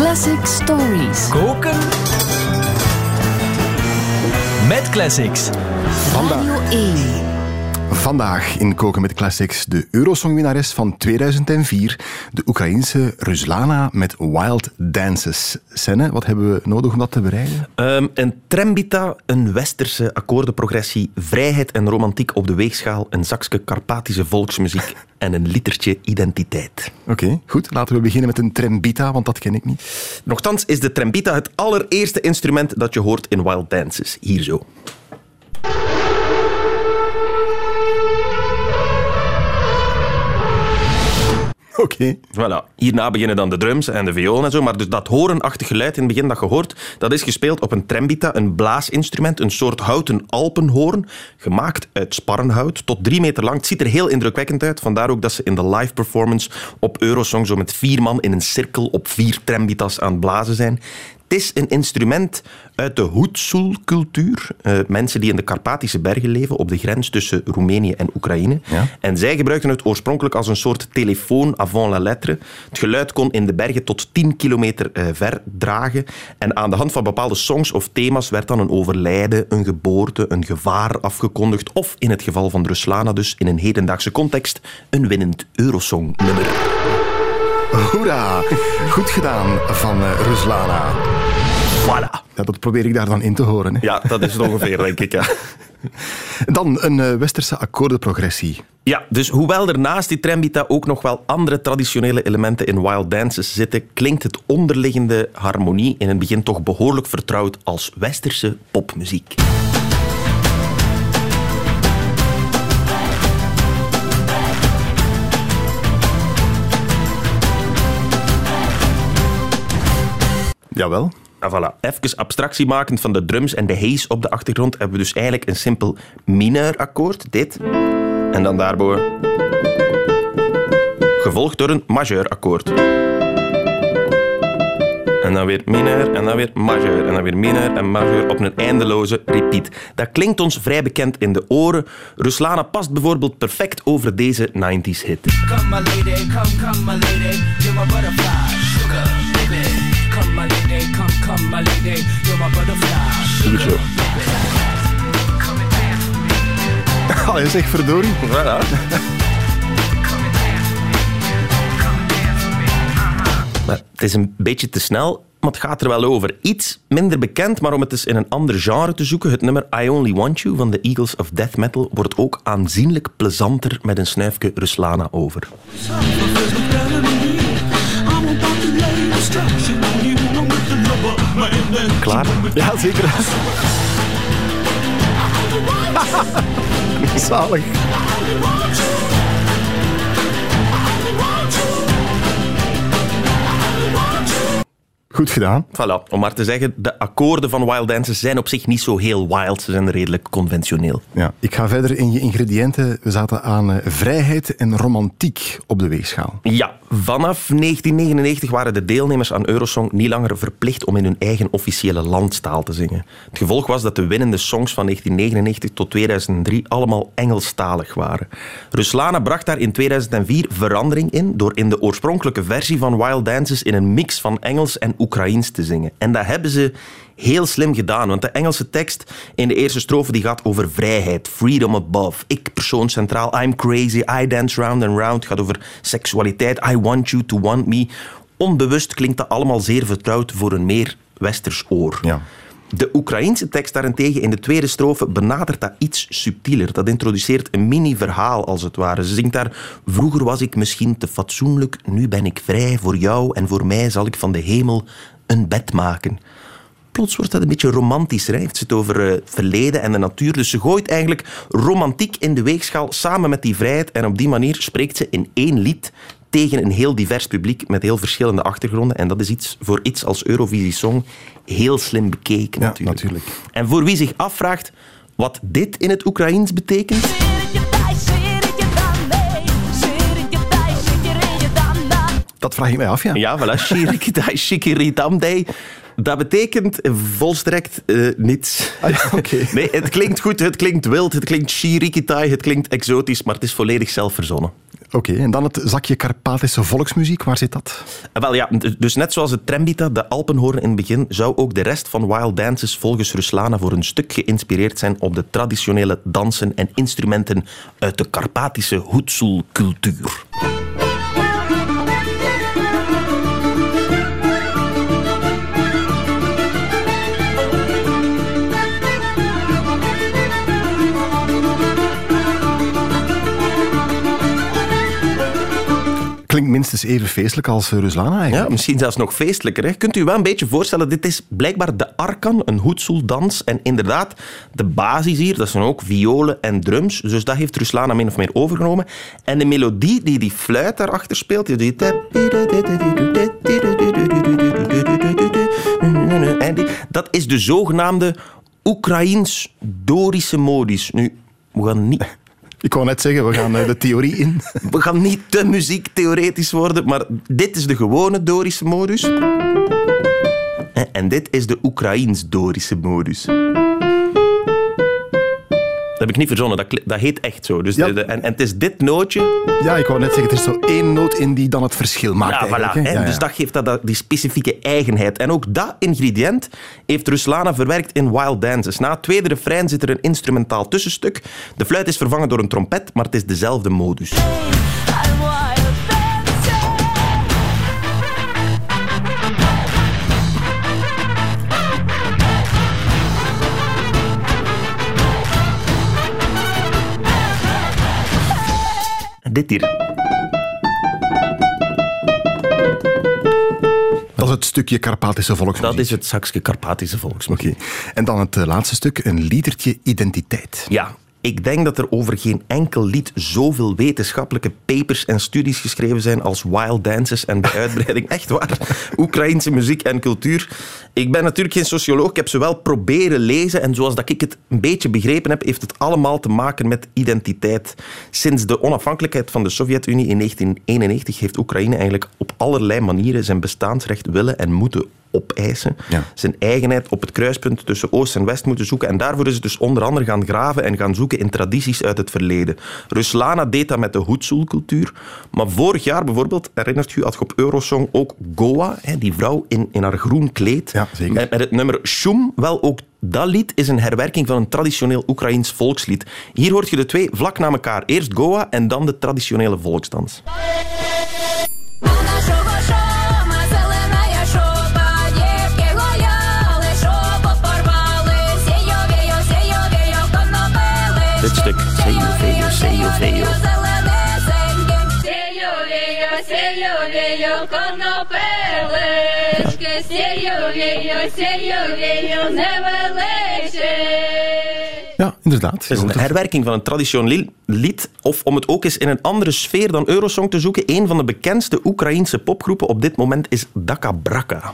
Classic Stories. Koken met classics. Radio 1. Vandaag in Koken met Classics de Eurosongwinnares van 2004, de Oekraïense Ruslana met Wild Dances. Senne, wat hebben we nodig om dat te bereiden? Ehm, een trembita, een westerse akkoordenprogressie, vrijheid en romantiek op de weegschaal, een zakje Karpatische volksmuziek en een litertje identiteit. Oké, goed. Laten we beginnen met een trembita, want dat ken ik niet. Nochtans is de trembita het allereerste instrument dat je hoort in Wild Dances. Hier zo. Oké. Voilà. Hierna beginnen dan de drums en de violen en zo. Maar dus dat horenachtig geluid in het begin dat je hoort, dat is gespeeld op een trembita, een blaasinstrument, een soort houten alpenhoorn, gemaakt uit sparrenhout, tot drie meter lang. Het ziet er heel indrukwekkend uit. Vandaar ook dat ze in de live performance op Eurosong zo met vier man in een cirkel op vier trembitas aan het blazen zijn. Het is een instrument uit de Hutsul-cultuur. Eh, mensen die in de Karpatische bergen leven, op de grens tussen Roemenië en Oekraïne. Ja. En zij gebruikten het oorspronkelijk als een soort telefoon avant la lettre. Het geluid kon in de bergen tot 10 kilometer eh, ver dragen. En aan de hand van bepaalde songs of thema's werd dan een overlijden, een geboorte, een gevaar afgekondigd. Of in het geval van Ruslana dus, in een hedendaagse context, een winnend Eurosong-nummer. Hoera! Goed gedaan van eh, Ruslana. Voilà. Ja, dat probeer ik daar dan in te horen. Hè. Ja, dat is het ongeveer, denk ik. Ja. Dan een eh, westerse akkoordenprogressie. Ja, dus hoewel er naast die trembita ook nog wel andere traditionele elementen in wild dances zitten, klinkt het onderliggende harmonie in het begin toch behoorlijk vertrouwd als westerse popmuziek. Jawel. Ah, voilà. Even abstractie makend van de drums en de haze op de achtergrond hebben we dus eigenlijk een simpel mineurakkoord, dit. En dan daarboven. Gevolgd door een majeurakkoord. En dan weer mineur, en dan weer majeur, en dan weer mineur en majeur op een eindeloze repeat. Dat klinkt ons vrij bekend in de oren. Ruslana past bijvoorbeeld perfect over deze 90s hit. Come my lady, come, come my lady, you're my butterfly, come, my lady, you're my butterfly, sugar, Goed zo. Come and dance with me, Allee, zeg verdorie. Voilà. Maar het is een beetje te snel, maar het gaat er wel over. Iets minder bekend, maar om het eens in een ander genre te zoeken. Het nummer I Only Want You van de Eagles of Death Metal wordt ook aanzienlijk plezanter met een snuifje Ruslana over. Klaar? Ja, zeker. Zalig. Goed gedaan. Voilà, om maar te zeggen, de akkoorden van Wild Dances zijn op zich niet zo heel wild. Ze zijn redelijk conventioneel. Ja, ik ga verder in je ingrediënten. We zaten aan eh, vrijheid en romantiek op de weegschaal. Ja, vanaf 1999 waren de deelnemers aan Eurosong niet langer verplicht om in hun eigen officiële landstaal te zingen. Het gevolg was dat de winnende songs van 1999 tot 2003 allemaal Engelstalig waren. Ruslana bracht daar in 2004 verandering in door in de oorspronkelijke versie van Wild Dances in een mix van Engels en Oekraïens te zingen. En dat hebben ze heel slim gedaan, want de Engelse tekst in de eerste strofe die gaat over vrijheid, freedom above, ik persoon centraal, I'm crazy, I dance round and round, gaat over seksualiteit, I want you to want me. Onbewust klinkt dat allemaal zeer vertrouwd voor een meer westers oor. Ja. De Oekraïense tekst daarentegen in de tweede strofe benadert dat iets subtieler. Dat introduceert een mini-verhaal als het ware. Ze zingt daar: Vroeger was ik misschien te fatsoenlijk, nu ben ik vrij. Voor jou en voor mij zal ik van de hemel een bed maken. Plots wordt dat een beetje romantischer. Hè? Het zit over eh, het verleden en de natuur. Dus ze gooit eigenlijk romantiek in de weegschaal samen met die vrijheid. En op die manier spreekt ze in één lied tegen een heel divers publiek met heel verschillende achtergronden. En dat is iets voor iets als Eurovisie Song heel slim bekeken Ja, natuurlijk. natuurlijk. En voor wie zich afvraagt wat dit in het Oekraïens betekent... Dat vraag ik mij af, ja. Ja, voilà. Shirikitai, shikiritamdei. Dat betekent volstrekt eh, niets. Ah, ja. Nee, het klinkt goed, het klinkt wild, het klinkt shirikitai, het klinkt exotisch, maar het is volledig zelf Oké, en dan het zakje Karpatische volksmuziek. Waar zit dat? Eh, Wel ja, dus net zoals het trembita, de Alpenhoorn in het begin, zou ook de rest van Wild Dances volgens Ruslana voor een stuk geïnspireerd zijn op de traditionele dansen en instrumenten uit de Karpatische hoedselcultuur. Minstens even feestelijk als eh, Ruslana eigenlijk. Ja, misschien zelfs nog feestelijker. Hè? Kunt u wel een beetje voorstellen, dit is blijkbaar de arkan, een hoedseldans. En inderdaad, de basis hier, dat zijn ook violen en drums. Dus dat heeft Ruslana min of meer overgenomen. En de melodie die die fluit daarachter speelt, die... Dat is de zogenaamde Oekraïens-Dorische modus. Nu, we gaan niet Ik wou net zeggen, we gaan eh, de theorie in. we gaan niet te muziektheoretisch worden, maar dit is de gewone Dorische modus. En- En dit is de Oekraïens-Dorische modus. Dat heb ik niet verzonnen, dat, dat heet echt zo. Dus Ja. de- de- en, en het is dit nootje. Ja, ik wou net zeggen, er is zo één noot in die dan het verschil maakt. Ja, eigenlijk, voilà. Ja, ja. Dus dat geeft dat, dat- die specifieke eigenheid. En ook dat ingrediënt heeft Ruslana verwerkt in Wild Dances. Na het tweede refrein zit er een instrumentaal tussenstuk. De fluit is vervangen door een trompet, maar het is dezelfde modus. Dit hier. Dat is het stukje Karpatische volksmuziek. Dat is het Sakske Karpatische volksmuziek. Oké. En dan het eh, laatste stuk, een liedertje identiteit. Ja, ik denk dat er over geen enkel lied zoveel wetenschappelijke papers en studies geschreven zijn als Wild Dances en de uitbreiding. Echt waar. Oekraïnse muziek en cultuur. Ik ben natuurlijk geen socioloog. Ik heb ze wel proberen lezen. En zoals dat ik het een beetje begrepen heb, heeft het allemaal te maken met identiteit. Sinds de onafhankelijkheid van de Sovjet-Unie in 1991 heeft Oekraïne eigenlijk op allerlei manieren zijn bestaansrecht willen en moeten opeisen. Ja. Zijn eigenheid op het kruispunt tussen Oost en West moeten zoeken. En daarvoor is het dus onder andere gaan graven en gaan zoeken in tradities uit het verleden. Ruslana deed dat met de hoedselcultuur. Maar vorig jaar bijvoorbeeld, herinnert u, had je op Eurosong ook Goa, hè, die vrouw in, in haar groen kleed. Ja, zeker. Met, met het nummer Shum. Wel, ook dat lied is een herwerking van een traditioneel Oekraïns volkslied. Hier hoort je de twee vlak na elkaar. Eerst Goa en dan de traditionele volksdans. veyo, zeyo, veyo. Зеленесеньким. Сійовію, сійовію, конопелишки, сійовію, сійовію, невеличі. Ja, inderdaad. Het is een herwerking van een traditioneel lied, of om het ook eens in een andere sfeer dan Eurosong te zoeken, een van de bekendste Oekraïense popgroepen op dit moment is Daka Braka.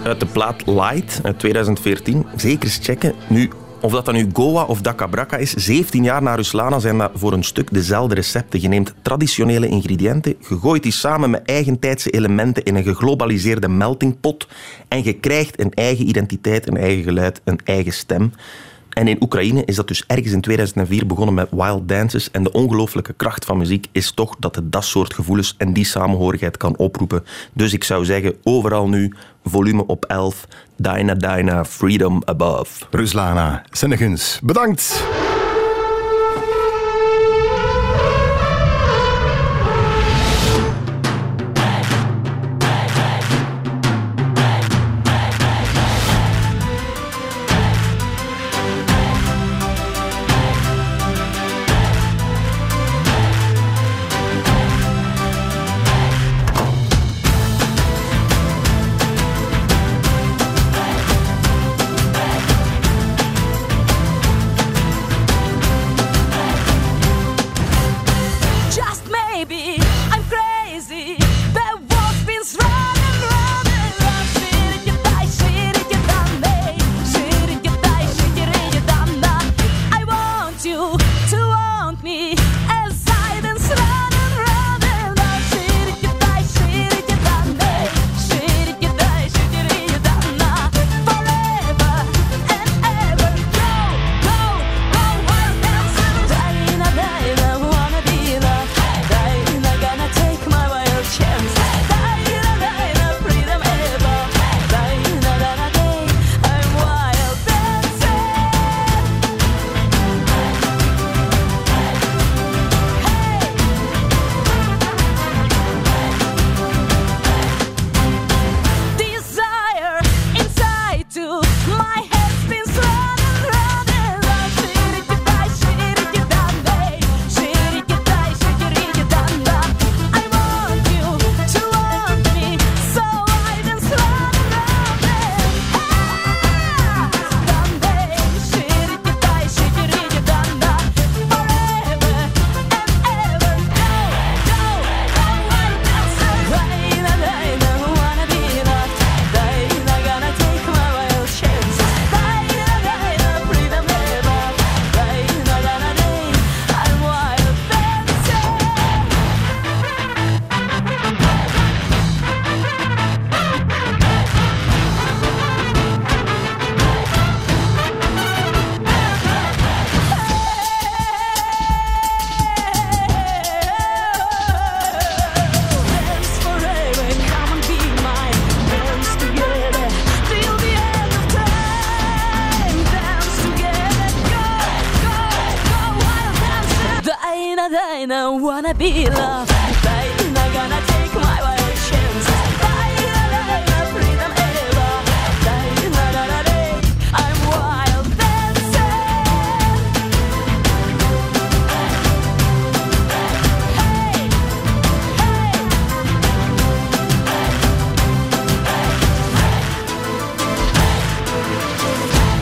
Uit de plaat Light uit 2014. Zeker eens checken. Nu, of dat dan nu Goa of Daka Braka is, 17 jaar na Ruslana zijn dat voor een stuk dezelfde recepten. Je neemt traditionele ingrediënten, gooit die samen met eigentijdse elementen in een geglobaliseerde meltingpot en je krijgt een eigen identiteit, een eigen geluid, een eigen stem. En in Oekraïne is dat dus ergens in 2004 begonnen met Wild Dances. En de ongelooflijke kracht van muziek is toch dat het dat soort gevoelens en die samenhorigheid kan oproepen. Dus ik zou zeggen, overal nu, volume op 11, Dyna Dyna, Freedom Above. Ruslana Senneguns, bedankt.